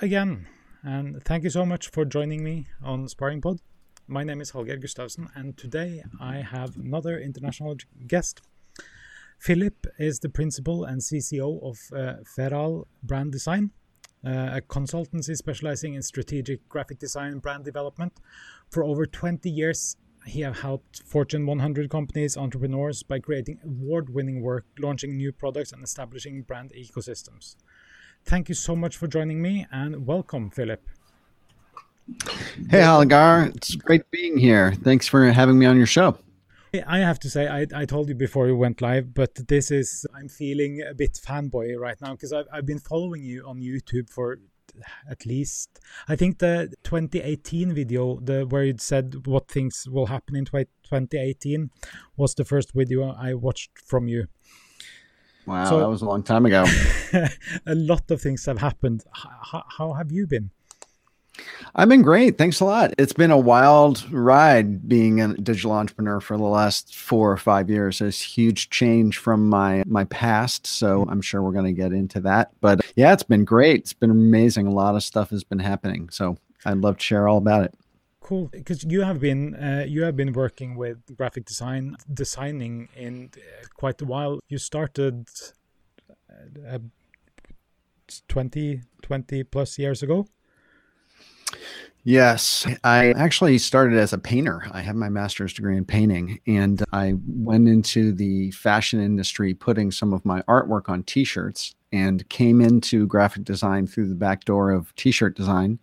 Again, and thank you so much for joining me on Sparring Pod. My name is Hallgeir Gustavsen, and today I have another international guest. Philip is the principal and CCO of uh, Verhaal Brand Design, uh, a consultancy specializing in strategic graphic design and brand development. For over 20 years, he has helped Fortune 100 companies, entrepreneurs by creating award winning work, launching new products, and establishing brand ecosystems. Thank you so much for joining me and welcome, Philip. Hey, Hallgeir. It's great being here. Thanks for having me on your show. I have to say, I, I told you before you went live, but this is, I'm feeling a bit fanboy right now because I've, I've been following you on YouTube for at least, I think the 2018 video, the where you said what things will happen in 2018, was the first video I watched from you. Wow, so, that was a long time ago. a lot of things have happened. How, how have you been? I've been great. Thanks a lot. It's been a wild ride being a digital entrepreneur for the last four or five years. It's huge change from my my past. So I'm sure we're going to get into that. But yeah, it's been great. It's been amazing. A lot of stuff has been happening. So I'd love to share all about it cool. Because you have been uh, you have been working with graphic design designing in uh, quite a while. You started uh, 20 20 plus years ago? Yes, I actually started as a painter. I have my master's degree in painting, and I went into the fashion industry putting some of my artwork on t shirts and came into graphic design through the back door of t shirt design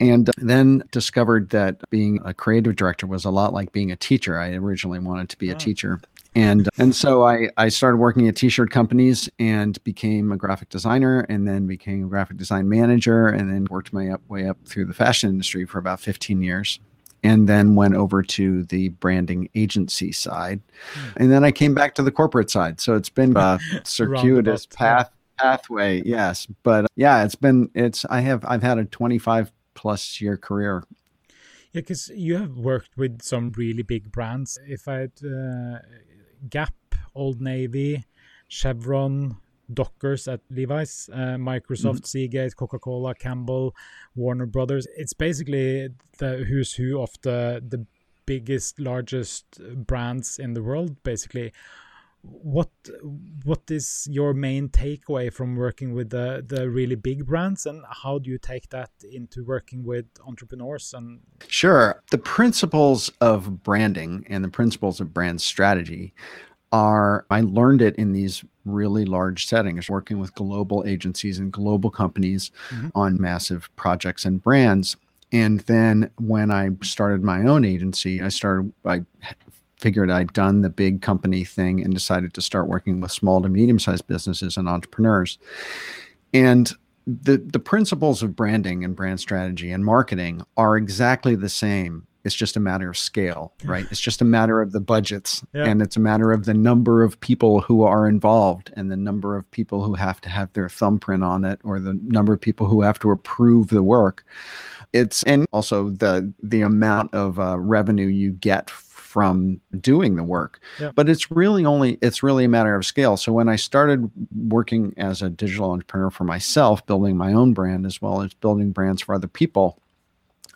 and then discovered that being a creative director was a lot like being a teacher. I originally wanted to be a teacher. And and so I, I started working at t-shirt companies and became a graphic designer and then became a graphic design manager and then worked my up, way up through the fashion industry for about 15 years and then went over to the branding agency side. Hmm. And then I came back to the corporate side. So it's been a circuitous path pathway yes but yeah it's been it's i have i've had a 25 plus year career. Yeah, because you have worked with some really big brands. If I uh, Gap, Old Navy, Chevron, Dockers at Levi's, uh, Microsoft, mm-hmm. Seagate, Coca Cola, Campbell, Warner Brothers. It's basically the who's who of the the biggest, largest brands in the world, basically what what is your main takeaway from working with the the really big brands and how do you take that into working with entrepreneurs and sure the principles of branding and the principles of brand strategy are i learned it in these really large settings working with global agencies and global companies mm-hmm. on massive projects and brands and then when I started my own agency, I started I figured I'd done the big company thing and decided to start working with small to medium sized businesses and entrepreneurs. And the the principles of branding and brand strategy and marketing are exactly the same. It's just a matter of scale, right? It's just a matter of the budgets yeah. and it's a matter of the number of people who are involved and the number of people who have to have their thumbprint on it or the number of people who have to approve the work. It's and also the the amount of uh, revenue you get from doing the work yeah. but it's really only it's really a matter of scale so when i started working as a digital entrepreneur for myself building my own brand as well as building brands for other people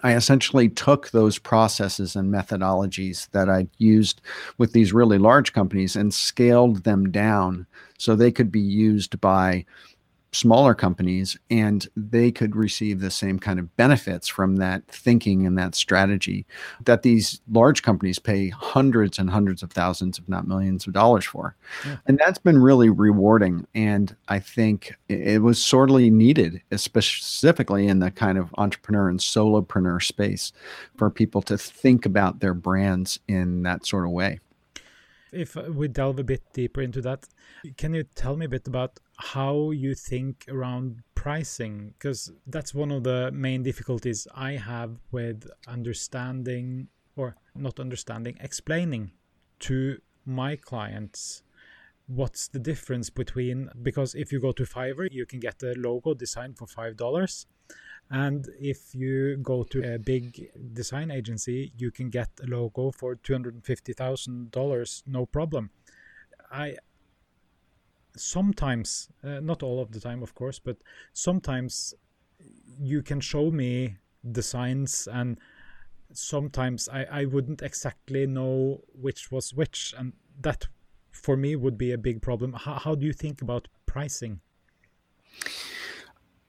I essentially took those processes and methodologies that I'd used with these really large companies and scaled them down so they could be used by smaller companies and they could receive the same kind of benefits from that thinking and that strategy that these large companies pay hundreds and hundreds of thousands if not millions of dollars for yeah. and that's been really rewarding and i think it was sorely needed specifically in the kind of entrepreneur and solopreneur space for people to think about their brands in that sort of way if we delve a bit deeper into that, can you tell me a bit about how you think around pricing? Because that's one of the main difficulties I have with understanding or not understanding, explaining to my clients what's the difference between because if you go to Fiverr, you can get a logo designed for five dollars and if you go to a big design agency, you can get a logo for $250,000, no problem. I sometimes, uh, not all of the time, of course, but sometimes you can show me designs and sometimes I, I wouldn't exactly know which was which. And that for me would be a big problem. How, how do you think about pricing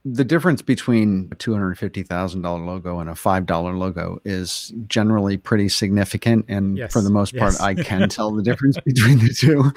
the difference between a $250,000 logo and a $5 logo is generally pretty significant. And yes, for the most part, yes. I can tell the difference between the two.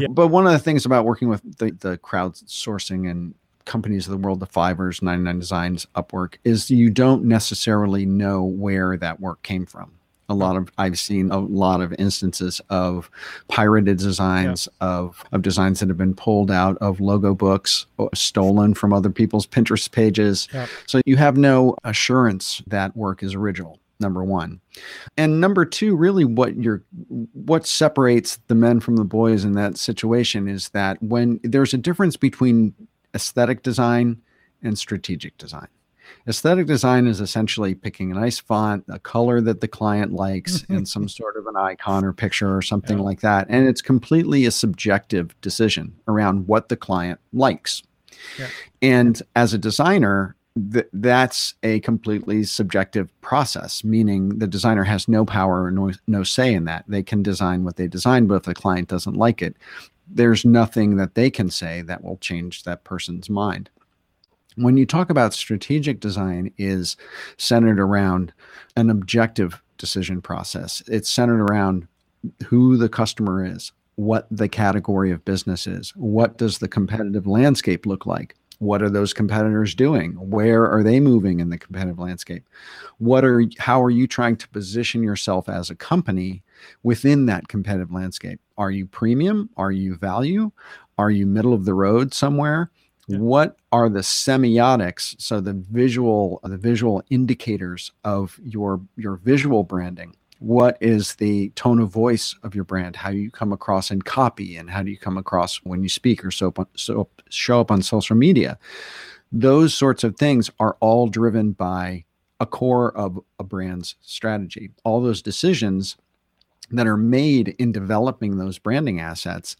Yeah. But one of the things about working with the, the crowdsourcing and companies of the world, the Fiverrs, 99 Designs, Upwork, is you don't necessarily know where that work came from a lot of I've seen a lot of instances of pirated designs yeah. of of designs that have been pulled out of logo books uh, stolen from other people's Pinterest pages. Yeah. So you have no assurance that work is original. Number one, and number two, really, what you're what separates the men from the boys in that situation is that when there's a difference between aesthetic design and strategic design Aesthetic design is essentially picking a nice font, a color that the client likes, mm-hmm. and some sort of an icon or picture or something yeah. like that. And it's completely a subjective decision around what the client likes. Yeah. And as a designer, th- that's a completely subjective process, meaning the designer has no power or no, no say in that. They can design what they design, but if the client doesn't like it, there's nothing that they can say that will change that person's mind when you talk about strategic design is centered around an objective decision process. It's centered around who the customer is what the category of business is what does the competitive landscape look like what are those competitors doing where are they moving in the competitive landscape what are how are you trying to position yourself as a company within that competitive landscape? Are you premium? Are you value? Are you middle of the road somewhere what are the semiotics so the visual the visual indicators of your your visual branding? What is the tone of voice of your brand? How you come across in copy and how do you come across when you speak or so, so show up on social media? Those sorts of things are all driven by a core of a brand's strategy. All those decisions that are made in developing those branding assets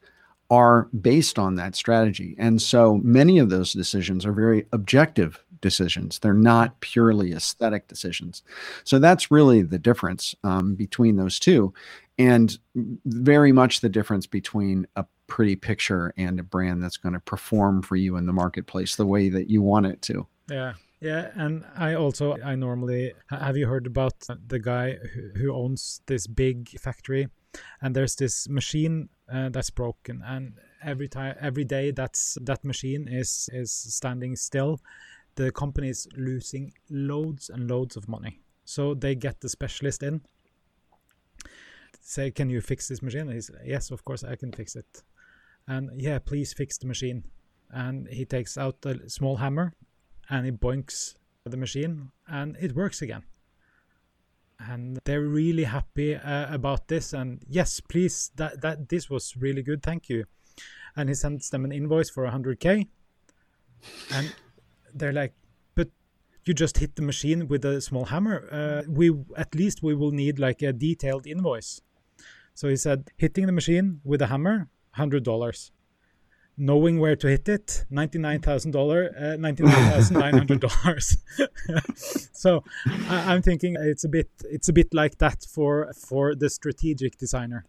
are based on that strategy. And so many of those decisions are very objective decisions. They're not purely aesthetic decisions. So that's really the difference um, between those two. And very much the difference between a pretty picture and a brand that's going to perform for you in the marketplace the way that you want it to. Yeah. Yeah, and I also I normally have you heard about the guy who, who owns this big factory, and there's this machine uh, that's broken. And every time every day that's that machine is is standing still. The company is losing loads and loads of money. So they get the specialist in. Say can you fix this machine? He said yes of course i can fix it. And yeah please fix the machine. And he takes out a small hammer and he boinks the machine and it works again and they're really happy uh, about this. And yes please that that this was really good. Thank you. And he sends them an invoice for 100k and they're like but you just hit the machine with a small hammer. Uh, we at least we will need like a detailed invoice. So he said hitting the machine with a hammer $100 knowing where to hit it $99000 uh, $99900 so I, am thinking it's a bit it's a bit like that for for the strategic designer.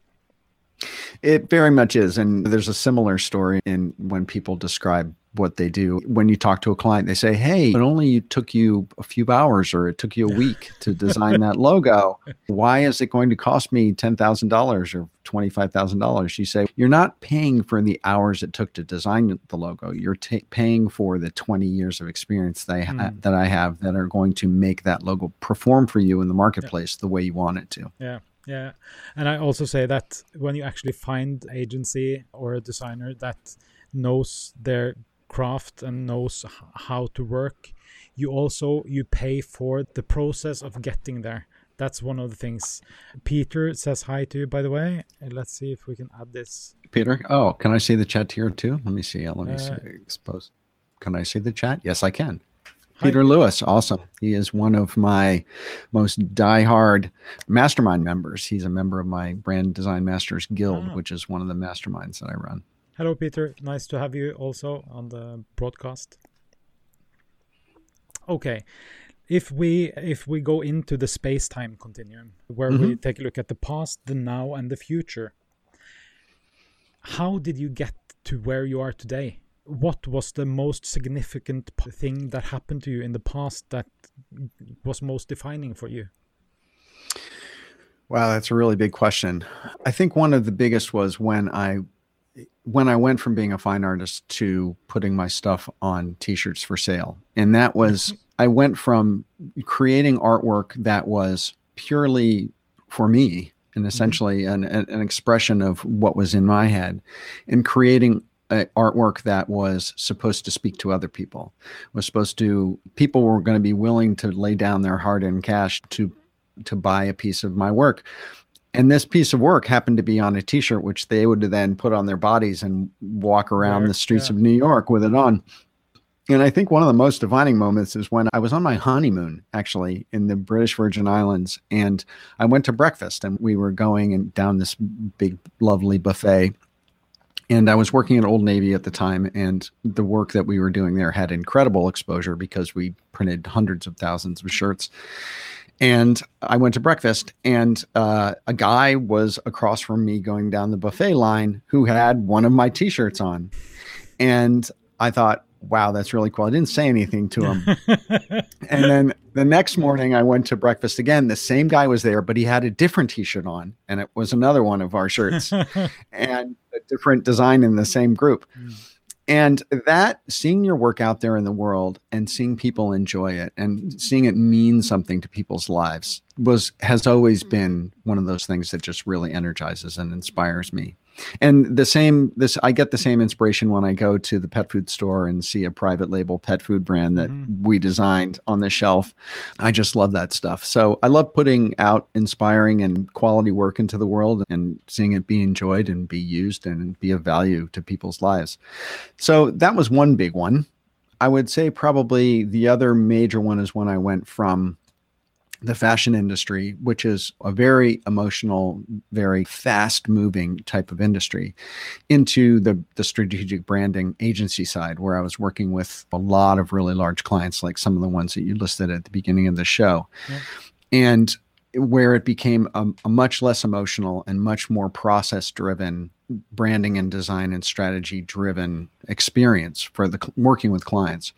It very much is and there's a similar story in when people describe what they do. When you talk to a client, they say, Hey, it only you took you a few hours or it took you a week to design that logo. Why is it going to cost me $10,000 or $25,000? You say, You're not paying for the hours it took to design the logo. You're t- paying for the 20 years of experience that I, ha- mm. that I have that are going to make that logo perform for you in the marketplace yeah. the way you want it to. Yeah. Yeah. And I also say that when you actually find agency or a designer that knows their craft and knows how to work. You also you pay for the process of getting there. That's one of the things. Peter says hi to you by the way. And let's see if we can add this. Peter? Oh can i see the chat here too? Let me see. Let me uh, see. Expose. Can i see the chat? Yes i can. Peter Lewis, awesome. He is one of my most die-hard mastermind members. He's a member of my Brand Design Masters Guild, ah. which is one of the masterminds that I run. Hello, Peter. Nice to have you also on the broadcast. okay if we if we go into the space-time continuum where mm-hmm. we take a look at the past the now and the future how did you get to where you are today what was the most significant thing that happened to you in the past that was most defining for you wow that's a really big question i think one of the biggest was when i when I went from being a fine artist to putting my stuff on t-shirts for sale. And that was I went from creating artwork that was purely for me and mm-hmm. essentially an, an expression of what was in my head and creating artwork that was supposed to speak to other people was supposed to people were going to be willing to lay down their hard-earned cash to to buy a piece of my work and this piece of work happened to be on a t-shirt which they would then put on their bodies and walk around the streets yeah. of new york with it on. And i think one of the most defining moments is when i was on my honeymoon actually in the british virgin islands and i went to breakfast and we were going and down this big lovely buffet. And i was working at old navy at the time and the work that we were doing there had incredible exposure because we printed hundreds of thousands of shirts and I went to breakfast, and uh, a guy was across from me going down the buffet line who had one of my t shirts on. And I thought, wow, that's really cool. I didn't say anything to him. and then the next morning, I went to breakfast again. The same guy was there, but he had a different t shirt on, and it was another one of our shirts and a different design in the same group. Mm and that seeing your work out there in the world and seeing people enjoy it and seeing it mean something to people's lives was has always mm-hmm. been one of those things that just really energizes and inspires me and the same this i get the same inspiration when i go to the pet food store and see a private label pet food brand that mm-hmm. we designed on the shelf. I just love that stuff. So i love putting out inspiring and quality work into the world and seeing it be enjoyed and be used and be of value to people's lives. So that was one big one. I would say probably the other major one is when i went from the fashion industry, which is a very emotional, very fast moving type of industry, into the, the strategic branding agency side, where I was working with a lot of really large clients, like some of the ones that you listed at the beginning of the show. Yeah. And where it became a, a, much less emotional and much more process driven branding and design and strategy driven experience for the working with clients.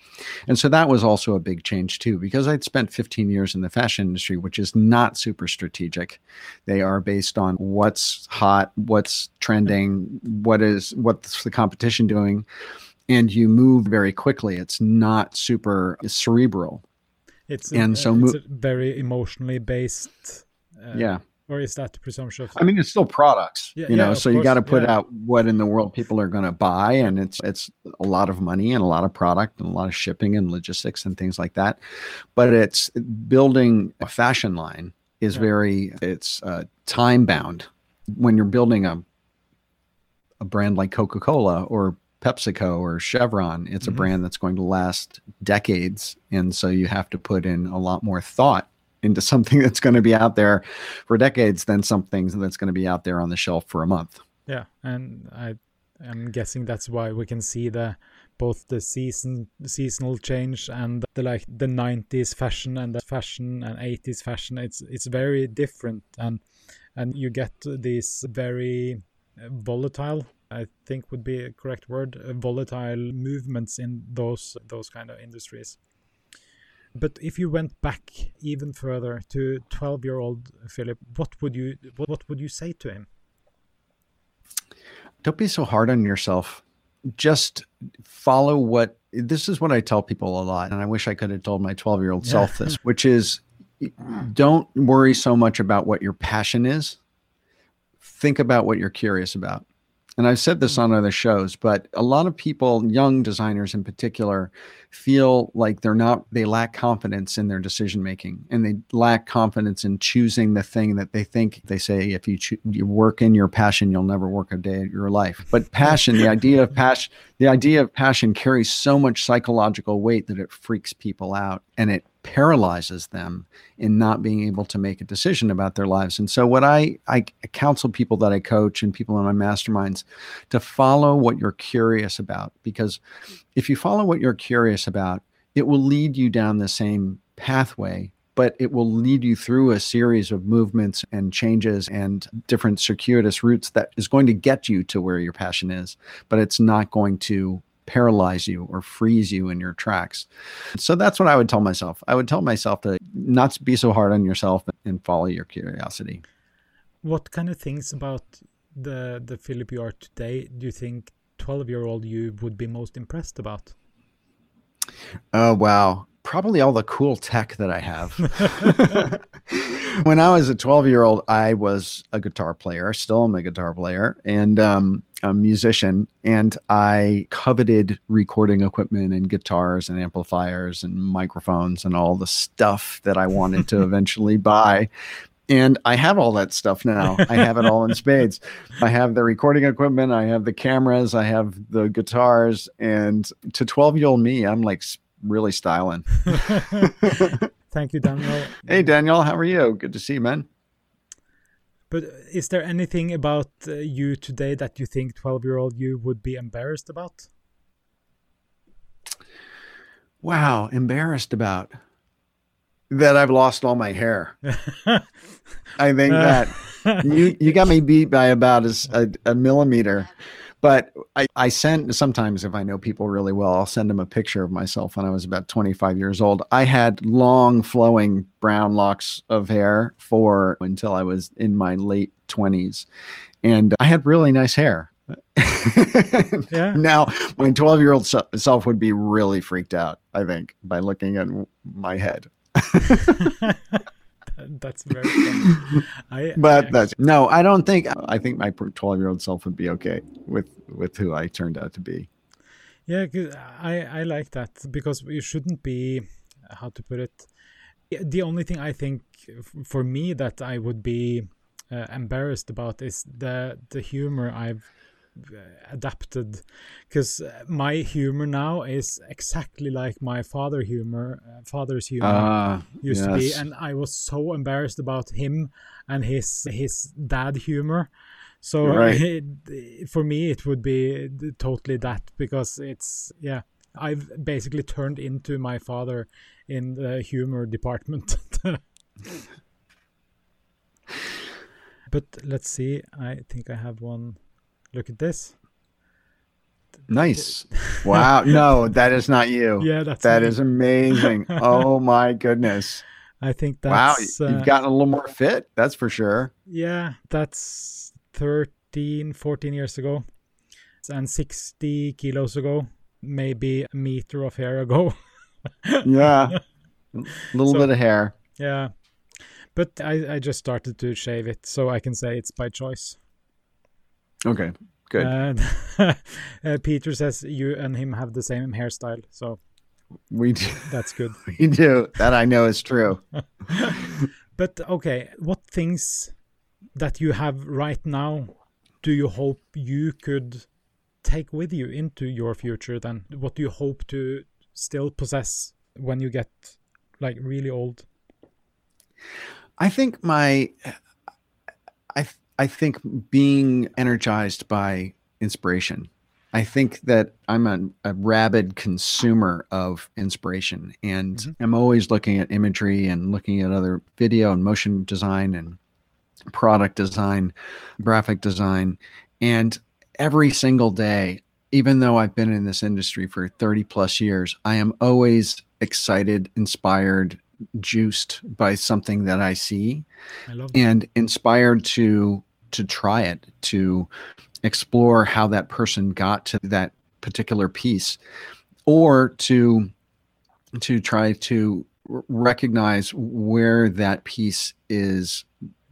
And so that was also a big change too because i'd spent 15 years in the fashion industry which is not super strategic. They are based on what's hot what's trending what is what's the competition doing and you move very quickly. It's not super uh, cerebral it's and a, so it's very emotionally based. Uh, yeah. Or is that the presumption? of? I mean, it's still products, yeah, you know. Yeah, so you got to put yeah. out what in the world people are going to buy, and it's it's a lot of money and a lot of product and a lot of shipping and logistics and things like that. But it's building a fashion line is very it's uh, time bound. When you're building a a brand like Coca Cola or PepsiCo or Chevron. It's mm-hmm. a brand that's going to last decades. And so you have to put in a lot more thought into something that's going to be out there for decades than something that's going to be out there on the shelf for a month. Yeah. And I am guessing that's why we can see the both the season seasonal change and the like the 90s fashion and the fashion and 80s fashion it's it's very different and and you get these very volatile I think would be a correct word, uh, volatile movements in those those kind of industries. But if you went back even further to 12 year old Philip, what would you what, what would you say to him? Don't be so hard on yourself. Just follow what this is what I tell people a lot. And I wish I could have told my 12 year old yeah. self this, which is don't worry so much about what your passion is. Think about what you're curious about and I've said this mm. on other shows, but a lot of people, young designers in particular, feel like they're not, they lack confidence in their decision making and they lack confidence in choosing the thing that they think they say, if you, cho- you work in your passion, you'll never work a day of your life. But passion, the idea of passion, the idea of passion carries so much psychological weight that it freaks people out and it paralyzes them in not being able to make a decision about their lives. And so what I I counsel people that I coach and people in my masterminds to follow what you're curious about because if you follow what you're curious about, it will lead you down the same pathway but it will lead you through a series of movements and changes and different circuitous routes that is going to get you to where your passion is but it's not going to paralyze you or freeze you in your tracks. So that's what I would tell myself. I would tell myself to not be so hard on yourself and follow your curiosity. What kind of things about the the Philip you are today do you think 12 year old you would be most impressed about? Oh wow probably all the cool tech that I have. when I was a 12 year old, I was a guitar player, still am a guitar player, and um, a musician. And I coveted recording equipment and guitars and amplifiers and microphones and all the stuff that I wanted to eventually buy. And I have all that stuff now. I have it all in spades. I have the recording equipment, I have the cameras, I have the guitars. And to 12 year old me, I'm like really styling. Thank you, Daniel. Hey, Daniel, how are you? Good to see you, man. But is there anything about uh, you today that you think 12 year old you would be embarrassed about? Wow, embarrassed about that I've lost all my hair. I think that you you got me beat by about a, a, a millimeter. But I, I send sometimes if I know people really well, I'll send them a picture of myself when I was about 25 years old. I had long flowing brown locks of hair for until I was in my late 20s. And I had really nice hair. yeah. Now, my 12 year old self would be really freaked out, I think, by looking at my head. that's very funny. I, but I that's no, I don't think. I think my twelve-year-old self would be okay with with who I turned out to be. Yeah, I I like that because you shouldn't be how to put it. The only thing I think for me that I would be uh, embarrassed about is the the humor I've adapted because uh, my humor now is exactly like my father humor uh, father's humor uh, used yes. to be and i was so embarrassed about him and his his dad humor so right. it, for me it would be totally that because it's yeah i've basically turned into my father in the humor department but let's see i think i have one Look at this. Nice. Wow. no, that is not you. Yeah, that's that is amazing. oh my goodness. I think that's Wow, you've uh, gotten a little more fit, that's for sure. Yeah, that's 13, 14 years ago. And 60 kilos ago, maybe a meter of hair ago. yeah. A little so, bit of hair. Yeah. But I, I just started to shave it, so I can say it's by choice. Okay, good. Uh, uh, Peter says you and him have the same hairstyle, so we do. That's good. we do. That I know is true. but okay, what things that you have right now do you hope you could take with you into your future then? What do you hope to still possess when you get like really old? I think my I I think being energized by inspiration. I think that I'm a, a rabid consumer of inspiration and mm-hmm. I'm always looking at imagery and looking at other video and motion design and product design, graphic design. And every single day, even though I've been in this industry for 30 plus years, I am always excited, inspired, juiced by something that I see I and inspired to to try it, to explore how that person got to that particular piece, or to to try to recognize where that piece is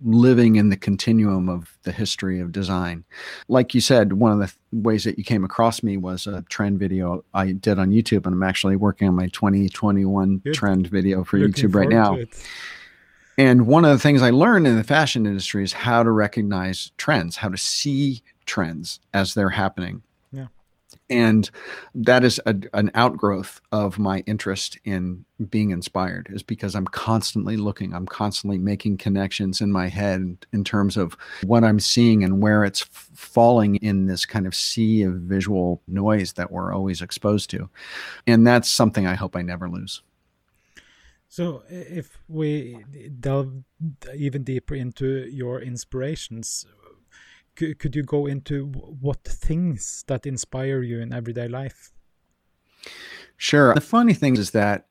living in the continuum of the history of design. Like you said, one of the ways that you came across me was a trend video I did on YouTube, and I'm actually working on my 2021 Good. trend video for Looking YouTube right now. And one of the things I learned in the fashion industry is how to recognize trends, how to see trends as they're happening. And that is a, an outgrowth of my interest in being inspired is because i'm constantly looking i'm constantly making connections in my head in terms of what i'm seeing and where it's falling in this kind of sea of visual noise that we're always exposed to. And that's something i hope i never lose. So if we delve even deeper into your inspirations could you go into what things that inspire you in everyday life? Sure. The funny thing is that,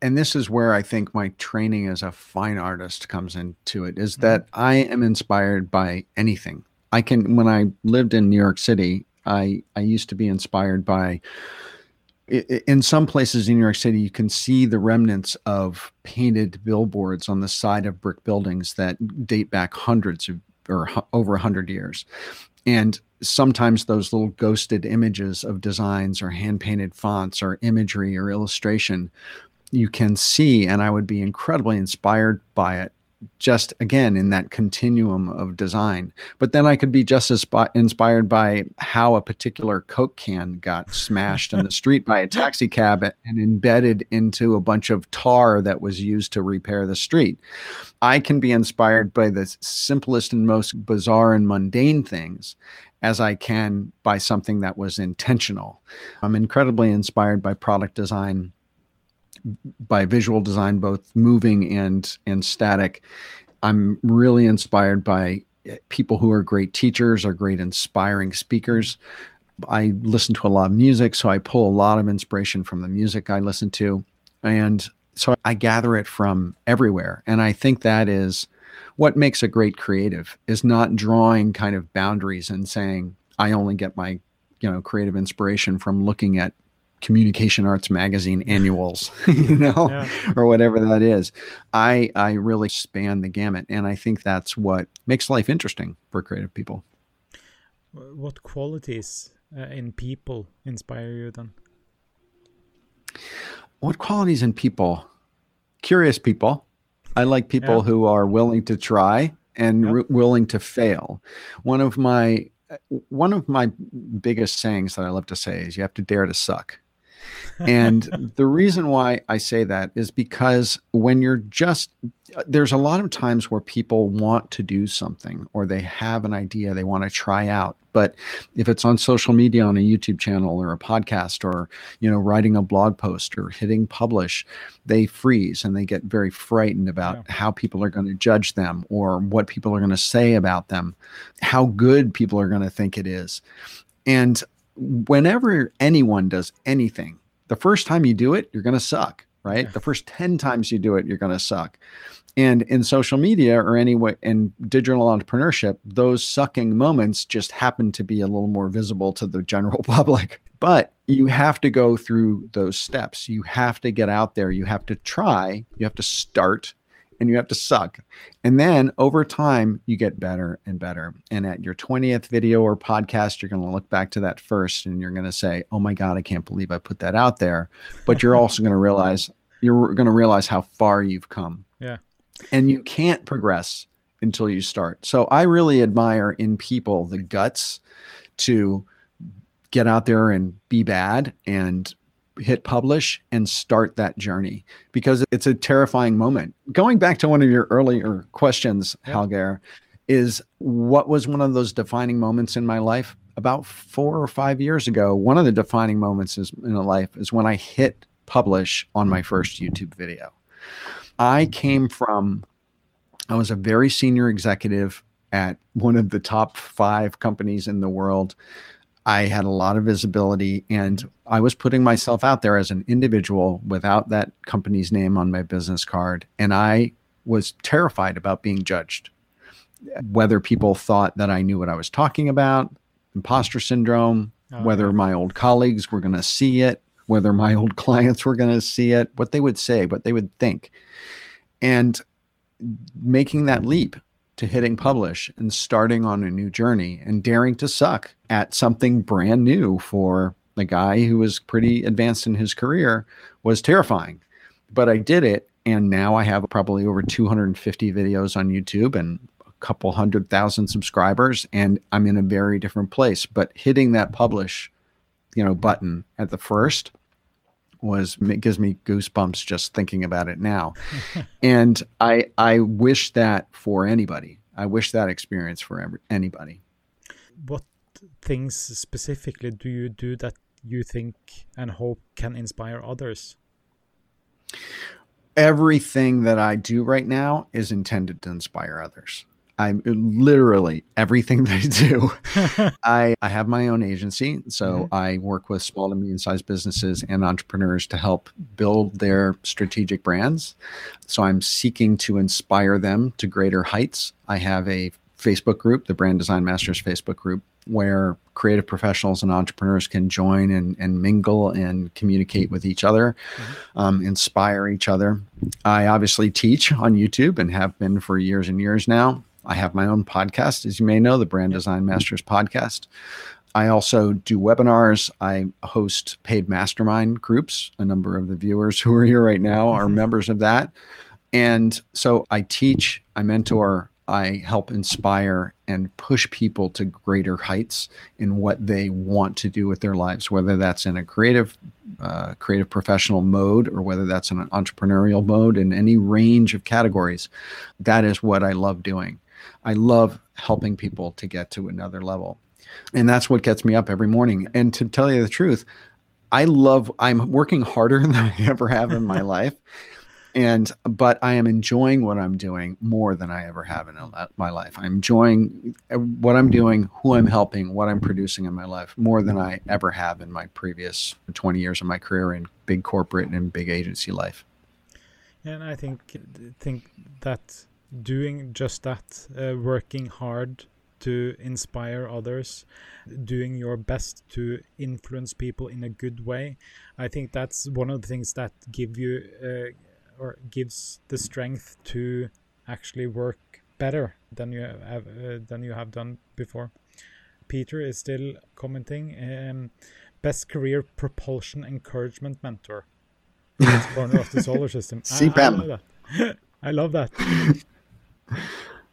and this is where I think my training as a fine artist comes into it, is that mm-hmm. I am inspired by anything. I can, when I lived in New York City, I, I used to be inspired by, in some places in New York City, you can see the remnants of painted billboards on the side of brick buildings that date back hundreds of or over 100 years. And sometimes those little ghosted images of designs or hand painted fonts or imagery or illustration you can see. And I would be incredibly inspired by it just again in that continuum of design. But then I could be just as inspired by how a particular Coke can got smashed in the street by a taxi cab and embedded into a bunch of tar that was used to repair the street. I can be inspired by the simplest and most bizarre and mundane things as I can by something that was intentional. I'm incredibly inspired by product design by visual design, both moving and and static. I'm really inspired by eh, people who are great teachers, are great inspiring speakers. I listen to a lot of music, so I pull a lot of inspiration from the music I listen to, and so I gather it from everywhere. And I think that is what makes a great creative is not drawing kind of boundaries and saying I only get my you know creative inspiration from looking at communication arts magazine annuals you know yeah. or whatever that is. I i really span the gamut and i think that's what makes life interesting for creative people. What qualities uh, in people inspire you then? What qualities in people? Curious people. I like people yeah. who are willing to try and yep. willing to fail. One of my one of my biggest sayings that I love to say is you have to dare to suck and the reason why I say that is because when you're just, there's a lot of times where people want to do something or they have an idea they want to try out. But if it's on social media, on a YouTube channel or a podcast or, you know, writing a blog post or hitting publish, they freeze and they get very frightened about yeah. how people are going to judge them or what people are going to say about them, how good people are going to think it is. And whenever anyone does anything, the first time you do it, you're going to suck, right? The first 10 times you do it, you're going to suck. And in social media or anyway in digital entrepreneurship, those sucking moments just happen to be a little more visible to the general public. But you have to go through those steps. You have to get out there. You have to try. You have to start and you have to suck. And then over time, you get better and better. And at your 20th video or podcast, you're going to look back to that first and you're going to say, oh my God, I can't believe I put that out there. But you're also going to realize, you're going to realize how far you've come. Yeah. And you can't progress until you start. So I really admire in people the guts to get out there and be bad and hit publish and start that journey because it's a terrifying moment. Going back to one of your earlier questions, yep. Hallgeir, is what was one of those defining moments in my life? About four or five years ago, one of the defining moments is, in a life is when I hit publish on my first YouTube video. I came from, I was a very senior executive at one of the top five companies in the world. I had a lot of visibility and I was putting myself out there as an individual without that company's name on my business card. And I was terrified about being judged, whether people thought that I knew what I was talking about, imposter syndrome, oh, whether yeah. my old colleagues were going to see it, whether my old clients were going to see it, what they would say, what they would think. And making that leap to hitting publish and starting on a new journey and daring to suck at something brand new for a guy who was pretty advanced in his career was terrifying. But I did it. And now I have probably over 250 videos on YouTube and a couple hundred thousand subscribers. And I'm in a very different place. But hitting that publish you know button at the first was it gives me goosebumps just thinking about it now. And i i wish that for anybody. I wish that experience for every, anybody. What things specifically do you do that you think and hope can inspire others? Everything that i do right now is intended to inspire others I'm literally everything they do. I, I have my own agency. So mm-hmm. I work with small to medium sized businesses and entrepreneurs to help build their strategic brands. So I'm seeking to inspire them to greater heights. I have a Facebook group, the Brand Design Masters Facebook group, where creative professionals and entrepreneurs can join and, and mingle and communicate with each other, mm-hmm. um, inspire each other. I obviously teach on YouTube and have been for years and years now. I have my own podcast, as you may know, the Brand Design Masters podcast. I also do webinars. I host paid mastermind groups. A number of the viewers who are here right now are mm-hmm. members of that. And so I teach, I mentor, I help inspire and push people to greater heights in what they want to do with their lives, whether that's in a creative, uh, creative professional mode or whether that's in an entrepreneurial mode in any range of categories. That is what I love doing. I love helping people to get to another level. And that's what gets me up every morning. And to tell you the truth, I love, I'm working harder than I ever have in my life. And, but I am enjoying what I'm doing more than I ever have in my life. I'm enjoying what I'm doing, who I'm helping, what I'm producing in my life more than I ever have in my previous 20 years of my career in big corporate and big agency life. And I think, think that doing just that, uh, working hard to inspire others, doing your best to influence people in a good way. I think that's one of the things that give you uh, or gives the strength to actually work better than you have uh, than you have done before. Peter is still commenting. Um, best career propulsion encouragement mentor. corner of the solar system. CPAM. I, I love that. I love that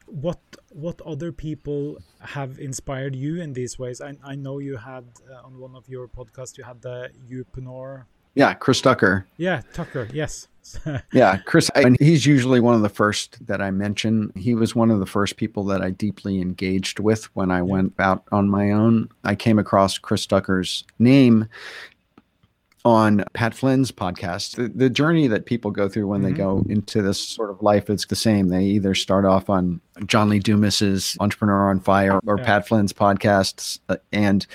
what what other people have inspired you in these ways? I, I know you had uh, on one of your podcasts you had the Youpreneur. Yeah, Chris Ducker. Yeah, Ducker. Yes. yeah, Chris. and he's usually one of the first that I mention. He was one of the first people that I deeply engaged with when I yeah. went out on my own. I came across Chris Ducker's name on Pat Flynn's podcast. The, the journey that people go through when mm-hmm. they go into this sort of life is the same. They either start off on John Lee Dumas's Entrepreneur on Fire or yeah. Pat Flynn's podcasts, uh, and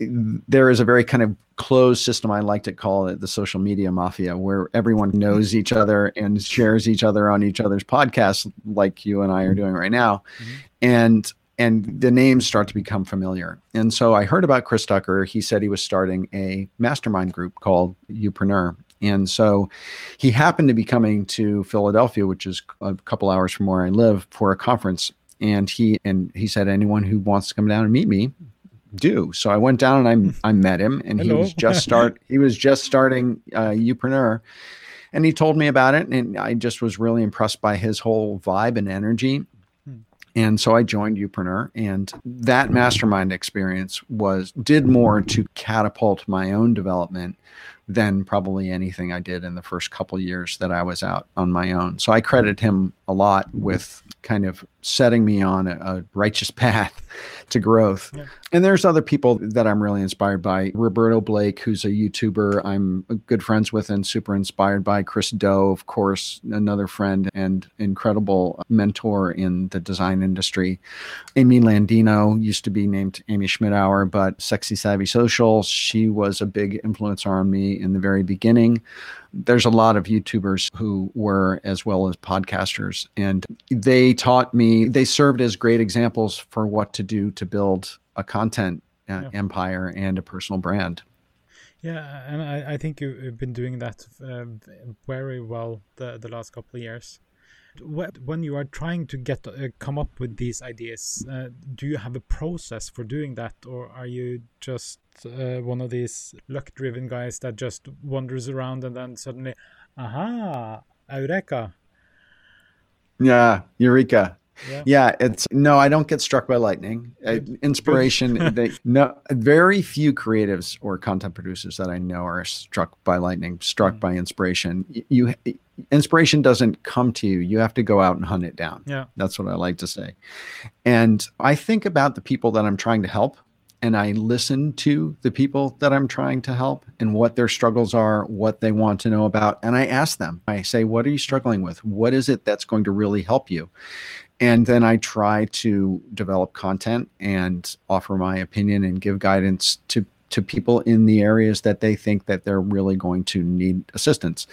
there is a very kind of closed system. I like to call it the social media mafia, where everyone knows each other and shares each other on each other's podcasts, like you and I are doing right now. Mm-hmm. And and the names start to become familiar. And so I heard about Chris Ducker. He said he was starting a mastermind group called Youpreneur. And so he happened to be coming to Philadelphia, which is a couple hours from where I live, for a conference. And he and he said, anyone who wants to come down and meet me, do. So I went down and I I met him, and Hello. he was just start he was just starting uh, Youpreneur, and he told me about it, and I just was really impressed by his whole vibe and energy. And so I joined Youpreneur, and that mastermind experience was did more to catapult my own development than probably anything I did in the first couple years that I was out on my own. So I credit him a lot with kind of setting me on a, a righteous path to growth. Yeah. And there's other people that I'm really inspired by. Roberto Blake, who's a YouTuber I'm good friends with and super inspired by. Chris Do, of course, another friend and incredible mentor in the design industry. Amy Landino used to be named Amy Schmittauer, but Sexy Savvy Social, she was a big influencer on me in the very beginning there's a lot of YouTubers who were as well as podcasters, and they taught me, they served as great examples for what to do to build a content uh, yeah. empire and a personal brand. Yeah, and I, I think you've been doing that uh, very well the, the last couple of years when you are trying to get uh, come up with these ideas uh, do you have a process for doing that or are you just uh, one of these luck driven guys that just wanders around and then suddenly aha eureka yeah eureka Yeah. yeah. it's no, I don't get struck by lightning. Inspiration, they, no, very few creatives or content producers that I know are struck by lightning, struck mm. by inspiration. You, inspiration doesn't come to you. You have to go out and hunt it down. Yeah, that's what I like to say. And I think about the people that I'm trying to help and I listen to the people that I'm trying to help and what their struggles are, what they want to know about. And I ask them, I say, What are you struggling with? What is it that's going to really help you? And then I try to develop content and offer my opinion and give guidance to to people in the areas that they think that they're really going to need assistance.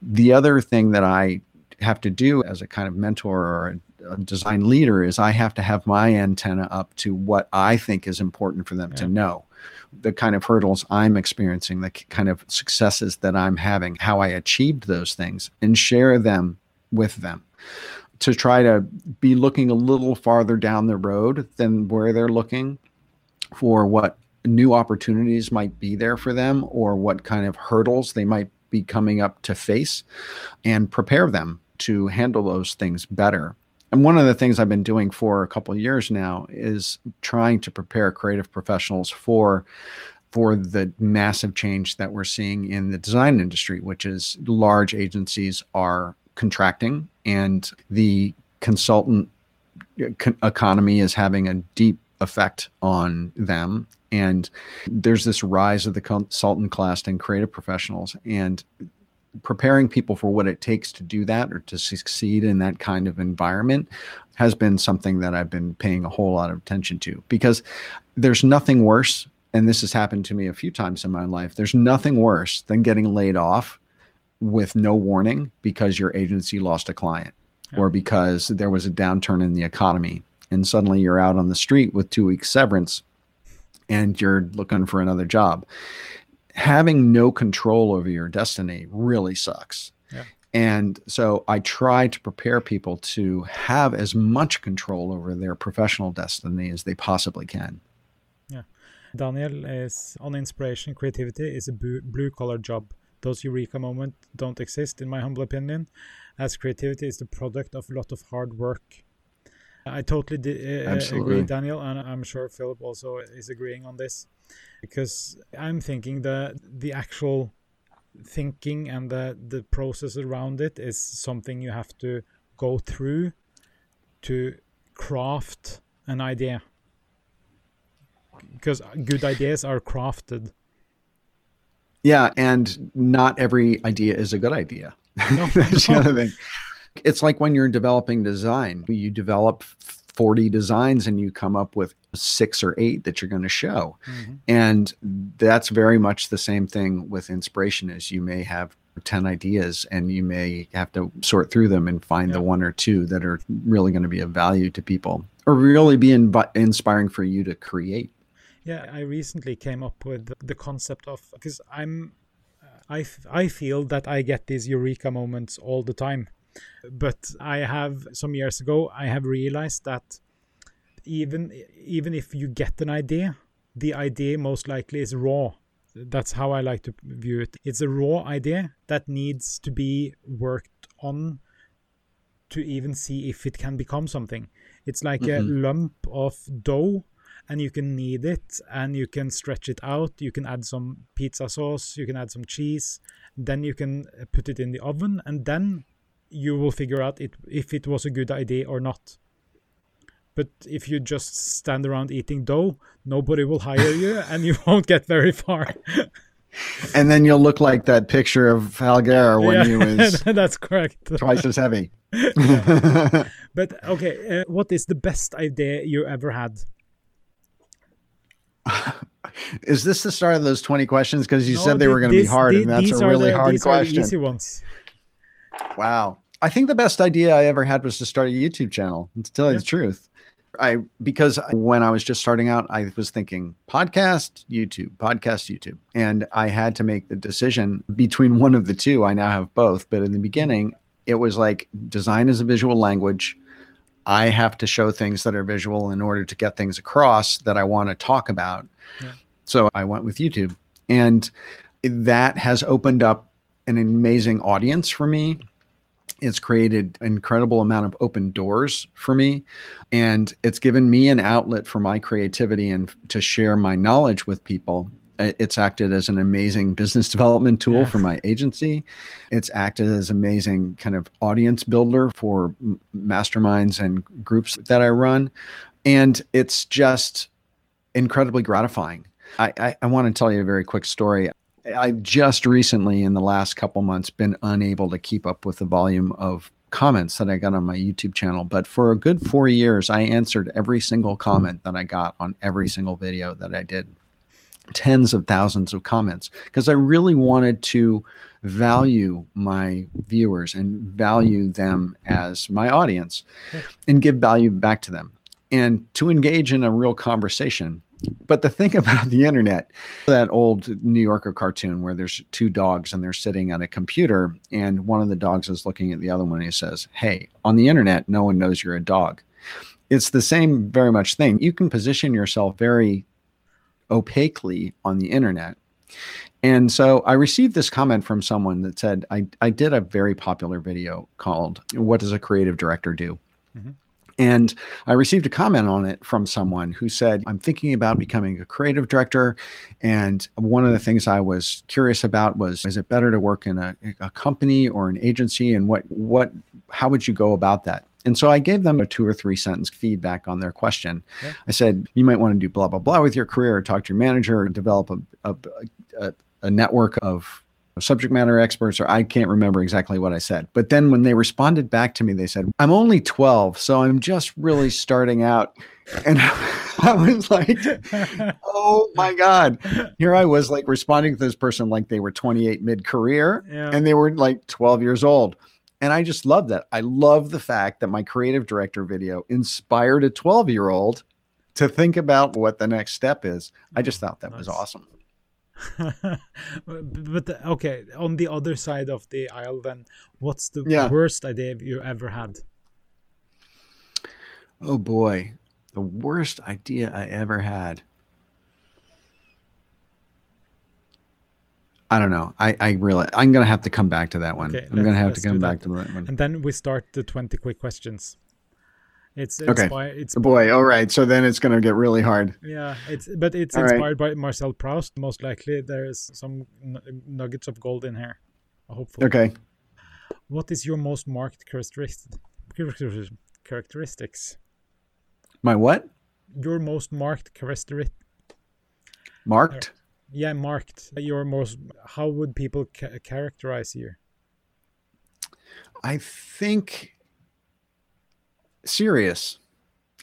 The other thing that I have to do as a kind of mentor or a design leader is I have to have my antenna up to what I think is important for them yeah. to know. The kind of hurdles I'm experiencing, the kind of successes that I'm having, how I achieved those things, and share them with them to try to be looking a little farther down the road than where they're looking for what new opportunities might be there for them or what kind of hurdles they might be coming up to face and prepare them to handle those things better and one of the things I've been doing for a couple of years now is trying to prepare creative professionals for for the massive change that we're seeing in the design industry, which is large agencies are contracting and the consultant uh, economy is having a deep effect on them. And there's this rise of the consultant class and creative professionals and preparing people for what it takes to do that or to succeed in that kind of environment has been something that I've been paying a whole lot of attention to because there's nothing worse and this has happened to me a few times in my life there's nothing worse than getting laid off with no warning because your agency lost a client yeah. or because there was a downturn in the economy and suddenly you're out on the street with 2 weeks severance and you're looking for another job having no control over your destiny really sucks. Yeah. And so I try to prepare people to have as much control over their professional destiny as they possibly can. Yeah. Daniel is on inspiration, creativity is a blue collar job. Those eureka moments don't exist, in my humble opinion, as creativity is the product of a lot of hard work. I totally uh, agree, Daniel, and I'm sure Philip also is agreeing on this because I'm thinking that the actual thinking and the the process around it is something you have to go through to craft an idea. Because good ideas are crafted. Yeah and not every idea is a good idea. No, that's no. the other thing. It's like when you're developing design you develop 40 designs and you come up with six or eight that you're going to show. Mm-hmm. And that's very much the same thing with inspiration is you may have 10 ideas and you may have to sort through them and find yeah. the one or two that are really going to be of value to people or really be inv- inspiring for you to create. Yeah, I recently came up with the concept of because I'm I, f- I feel that I get these eureka moments all the time but I have some years ago I have realized that even even if you get an idea, the idea most likely is raw. That's how I like to view it. It's a raw idea that needs to be worked on to even see if it can become something. It's like mm-hmm. a lump of dough and you can knead it and you can stretch it out. You can add some pizza sauce, you can add some cheese, then you can put it in the oven and then you will figure out it, if it was a good idea or not. But if you just stand around eating dough, nobody will hire you and you won't get very far. and then you'll look like that picture of Hallgeir when yeah, he was that's correct. twice as heavy. But okay uh, what is the best idea you ever had? Is this the start of those 20 questions? Because you no, said they were going to be hard and that's a really the, hard question the easy ones wow I think the best idea I ever had was to start a YouTube channel. To tell you yeah. the truth, I because when I was just starting out, I was thinking podcast, YouTube, podcast, YouTube, and I had to make the decision between one of the two. I now have both, but in the beginning, it was like design is a visual language. I have to show things that are visual in order to get things across that I want to talk about. Yeah. So I went with YouTube, and that has opened up an amazing audience for me. It's created an incredible amount of open doors for me and it's given me an outlet for my creativity and to share my knowledge with people. It's acted as an amazing business development tool yeah. for my agency. It's acted as amazing kind of audience builder for masterminds and groups that i run and it's just incredibly gratifying. I, I, I want to tell you a very quick story I just recently, in the last couple months, been unable to keep up with the volume of comments that I got on my YouTube channel. But for a good four years, I answered every single comment that I got on every single video that I did. Tens of thousands of comments because I really wanted to value my viewers and value them as my audience and give value back to them and to engage in a real conversation but the thing about the internet, that old New Yorker cartoon where there's two dogs and they're sitting at a computer, and one of the dogs is looking at the other one and he says, Hey, on the internet, no one knows you're a dog. It's the same very much thing. You can position yourself very opaquely on the internet. And so I received this comment from someone that said, I, I did a very popular video called What Does a Creative Director Do? Mm-hmm. And I received a comment on it from someone who said, I'm thinking about becoming a creative director. And one of the things I was curious about was, is it better to work in a, a company or an agency? And what, what, how would you go about that? And so I gave them a two or three sentence feedback on their question. Yeah. I said, you might want to do blah, blah, blah with your career, talk to your manager, develop a, a, a, a network of subject matter experts, or I can't remember exactly what I said. But then when they responded back to me, they said, I'm only 12, so I'm just really starting out. And I was like, oh my God. Here I was like responding to this person like they were 28 mid career yeah. and they were like 12 years old. And I just love that. I love the fact that my creative director video inspired a 12 year old to think about what the next step is. I just thought that nice. was awesome. but okay, on the other side of the aisle, then what's the yeah. worst idea you ever had? Oh boy, the worst idea I ever had. I don't know. I, I really, I'm going to have to come back to that one. Okay, I'm going to have to come back to that one. And then we start the 20 quick questions. It's okay. it's oh, boy. All right. So then it's going to get really hard. Yeah. It's but it's all inspired right. by Marcel Proust. Most likely, there is some nuggets of gold in here. Hopefully. Okay. What is your most marked characteristic? Characteristics. My what? Your most marked characteristic. Marked. Yeah, marked. Your most. How would people ca characterize you? I think serious.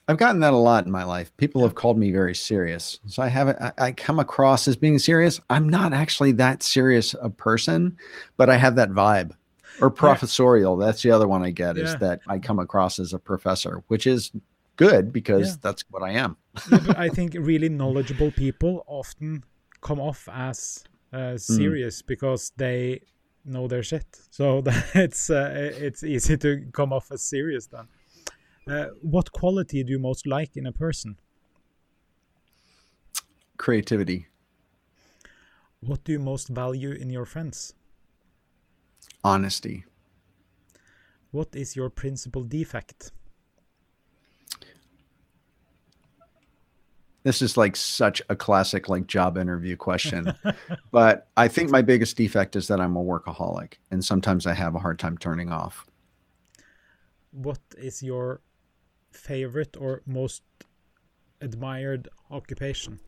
I've gotten that a lot in my life. People have called me very serious. So I haven't, I, I, come across as being serious. I'm not actually that serious a person, but I have that vibe or professorial. Yeah. That's the other one I get yeah. is that I come across as a professor, which is good because yeah. that's what I am. I think really knowledgeable people often come off as uh, hmm. serious mm. because they know their shit. So it's, uh, it's easy to come off as serious then. Uh, what quality do you most like in a person? Creativity. What do you most value in your friends? Honesty. What is your principal defect? This is like such a classic like job interview question. but I think my biggest defect is that I'm a workaholic and sometimes I have a hard time turning off. What is your favorite or most admired occupation?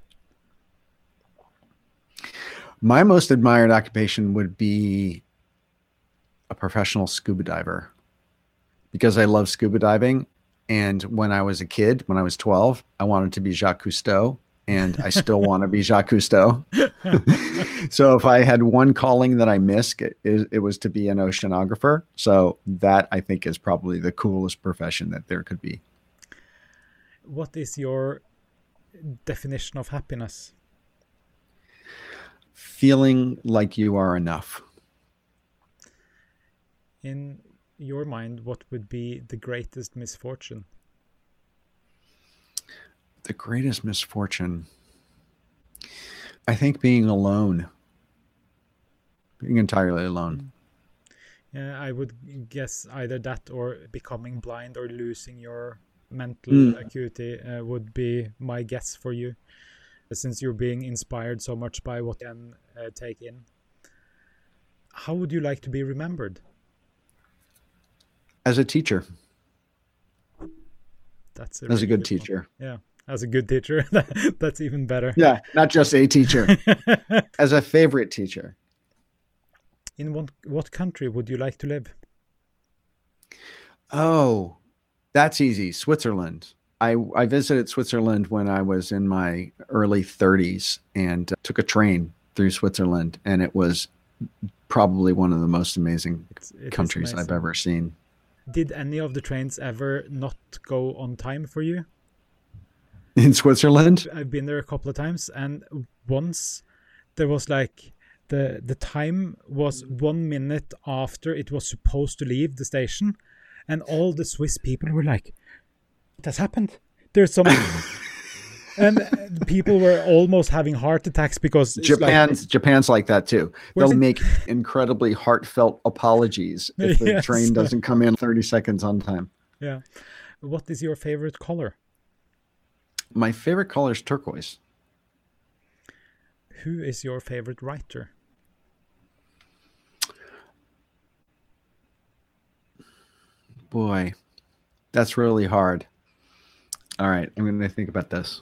My most admired occupation would be a professional scuba diver because I love scuba diving. And when I was a kid, when I was 12, I wanted to be Jacques Cousteau and I still want to be Jacques Cousteau. so if I had one calling that I missed, it, it, was to be an oceanographer. So that I think is probably the coolest profession that there could be what is your definition of happiness? Feeling like you are enough. In your mind, what would be the greatest misfortune? The greatest misfortune. I think being alone, being entirely alone. Mm. Yeah, I would guess either that or becoming blind or losing your mental Mm. acuity uh, would be my guess for you, since you're being inspired so much by what you can uh, take in. How would you like to be remembered? As a teacher, That's as a really good one. teacher. Yeah, as a good teacher, that's even better. Yeah, not just a teacher, as a favorite teacher. in what what country would you like to live? Oh, that's easy. Switzerland. I, I visited Switzerland when I was in my early 30s and uh, took a train through Switzerland, and it was probably one of the most amazing It's- it countries I've ever seen. Did any of the trains ever not go on time for you? In Switzerland? I've been there a couple of times, and once there was like the the time was one minute after it was supposed to leave the station, and all the Swiss people were like, "What has happened? There's some." and uh, people were almost having heart attacks because it's like- Japan's Japan's like that too. They'll it- make incredibly heartfelt apologies if the Yes. train doesn't come in 30 seconds on time. yeah. What is your favorite color? My favorite color is turquoise. Who is your favorite writer? Boy, that's really hard. All right, I'm going to think about this.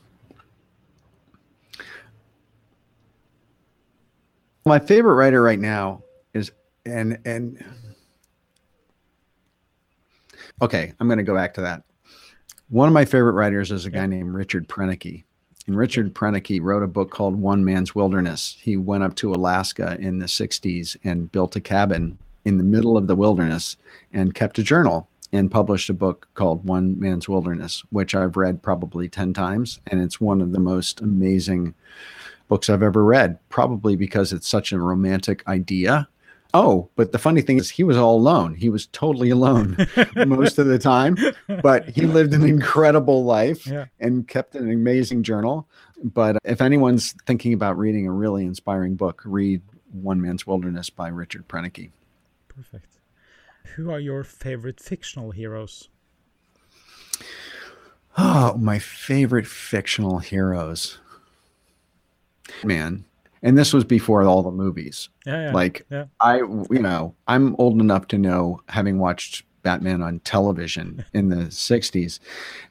My favorite writer right now is and and Okay, I'm going to go back to that. One of my favorite writers is a guy named Richard Proenneke. And Richard Proenneke wrote a book called One Man's Wilderness. He went up to Alaska in the 60s and built a cabin in the middle of the wilderness and kept a journal and published a book called One Man's Wilderness, which I've read probably 10 times. And it's one of the most amazing books I've ever read, probably because it's such a romantic idea. Oh, but the funny thing is, he was all alone. He was totally alone most of the time, but he lived an incredible life Yeah. and kept an amazing journal. But if anyone's thinking about reading a really inspiring book, read One Man's Wilderness by Richard Proenneke. Perfect. Who are your favorite fictional heroes? Oh, my favorite fictional heroes. Man. And this was before all the movies. Yeah, yeah. Like yeah. I you know, I'm old enough to know having watched Batman on television in the 60s.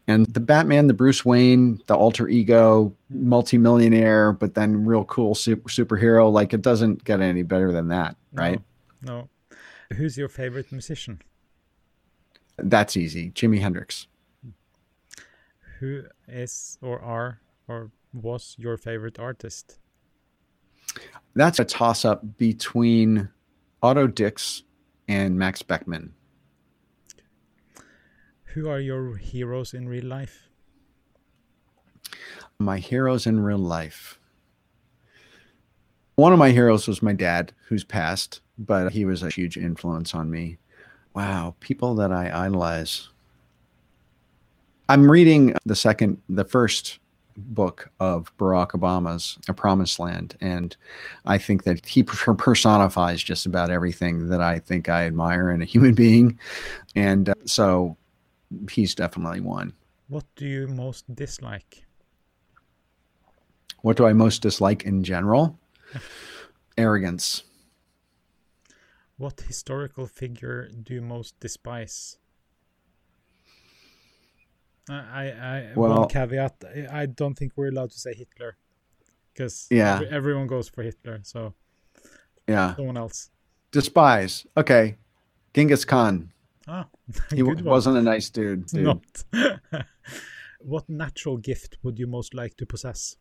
And the Batman, the Bruce Wayne, the alter ego, multimillionaire, but then real cool super, superhero, like it doesn't get any better than that, right? No. no. Who's your favorite musician? That's easy. Jimi Hendrix. Who is or are or was your favorite artist? That's a toss up between Otto Dix and Max Beckmann. Who are your heroes in real life? My heroes in real life. One of my heroes was my dad, who's passed, but he was a huge influence on me. Wow, people that I idolize. I'm reading the second, the first book of Barack Obama's A Promised Land, and I think that he personifies just about everything that I think I admire in a human being, and uh, so he's definitely one. What do you most dislike? What do I most dislike in general? Arrogance. What historical figure do you most despise? I, I, Well- one caveat. I- don't think we're allowed to say Hitler, because Yeah. everyone goes for Hitler. So Yeah. someone else. Despise. Okay. Genghis Khan. Ah, He wasn't a nice dude. dude. Not. what natural gift would you most like to possess?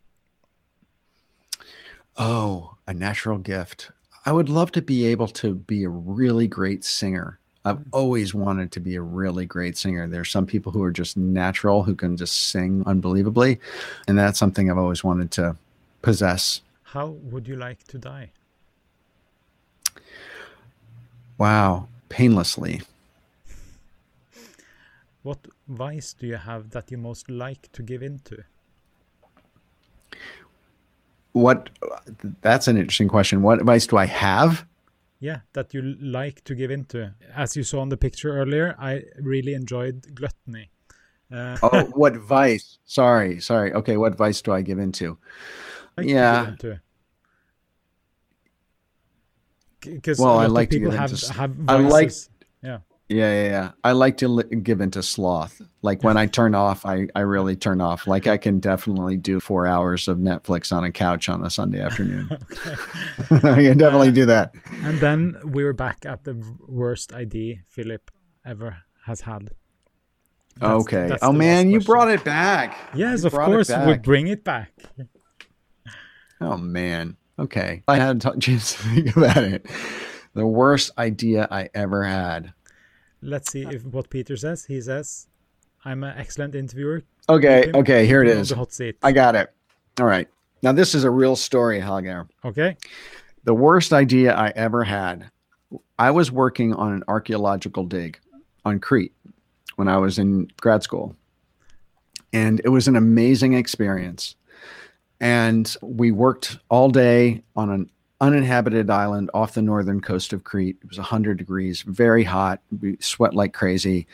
Oh, a natural gift. I would love to be able to be a really great singer. I've mm. always wanted to be a really great singer. There's some people who are just natural who can just sing unbelievably, and that's something I've always wanted to possess. How would you like to die? Wow, painlessly. What vice do you have that you most like to give into? What that's an interesting question. What advice do I have? yeah that you like to give into. As you saw on the picture earlier, I really enjoyed gluttony. Uh, oh, what vice? Sorry, sorry. Okay, what vice do I give into? Like yeah. Because well, I like people to have, have I like yeah. Yeah, yeah, yeah. I like to li- give into sloth. Like when I turn off, I, I really turn off. Like I can definitely do four hours of Netflix on a couch on a Sunday afternoon. I can definitely uh, do that. And then we were back at the worst idea Philip ever has had. That's, okay. That's oh man, you brought it back. Yes, you of course we bring it back. Oh man. Okay. I had a chance to think about it. The worst idea I ever had let's see if what Peter says. He says, "I'm an excellent interviewer." Okay, okay, here it is. The hot seat. I got it. All right. Now this is a real story, Hallgeir. Okay. The worst idea I ever had. I was working on an archaeological dig on Crete when I was in grad school. And it was an amazing experience. And we worked all day on an uninhabited island off the northern coast of Crete. It was 100 degrees, very hot. We sweat like crazy.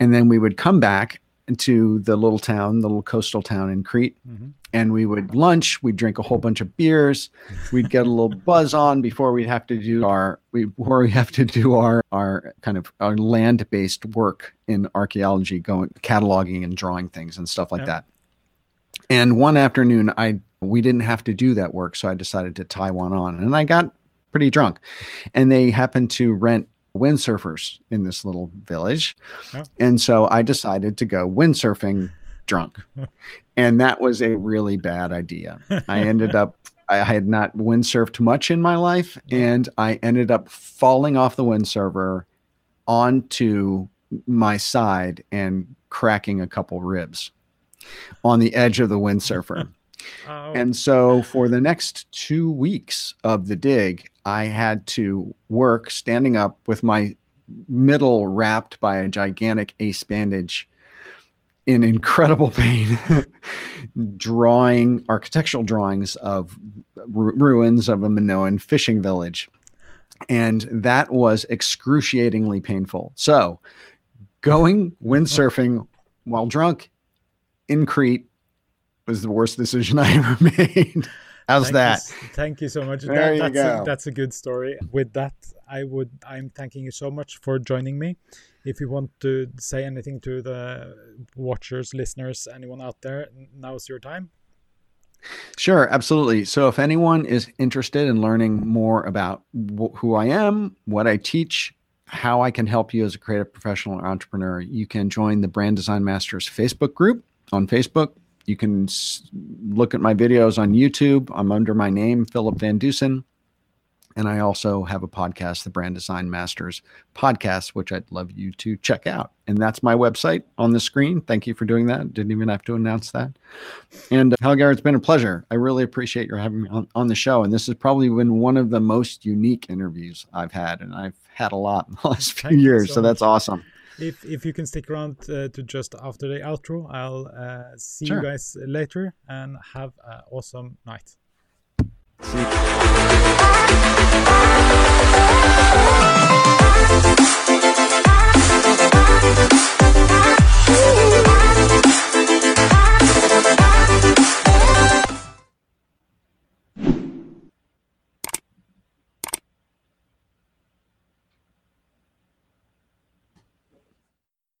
And then we would come back to the little town, the little coastal town in Crete, mm-hmm. and we would lunch. We'd drink a whole bunch of beers. We'd get a little buzz on before we'd have to do our we before we have to do our our kind of our land based work in archaeology, going cataloging and drawing things and stuff like that. And one afternoon, I we didn't have to do that work, so I decided to tie one on, and I got pretty drunk. And they happened to rent windsurfers in this little village, oh. and so I decided to go windsurfing drunk, and that was a really bad idea. I ended up. I had not windsurfed much in my life, and I ended up falling off the windsurfer onto my side and cracking a couple ribs on the edge of the windsurfer. Oh. And so for the next two weeks of the dig, I had to work standing up with my middle wrapped by a gigantic ace bandage in incredible pain, drawing architectural drawings of ru- ruins of a Minoan fishing village. And that was excruciatingly painful. So, going windsurfing while drunk in Crete was the worst decision I ever made. How's thank that? You, thank you so much. There that, you that's go. A, that's a good story. With that, I would. I'm thanking you so much for joining me. If you want to say anything to the watchers, listeners, anyone out there, now's your time. Sure, absolutely. So, if anyone is interested in learning more about wh- who I am, what I teach, how I can help you as a creative professional or entrepreneur, you can join the Brand Design Masters Facebook group on Facebook. You can look at my videos on YouTube. I'm under my name, Philip Van Dusen. And I also have a podcast, the Brand Design Masters podcast, which I'd love you to check out. And that's my website on the screen. Thank you for doing that. Didn't even have to announce that. And uh, Hallgeir, it's been a pleasure. I really appreciate your having me on, on the show. And this has probably been one of the most unique interviews I've had. And I've had a lot in the last few Thank years. So, so that's awesome if if you can stick around uh, to just after the outro, I'll uh, see sure. you guys later and have an awesome night. See you.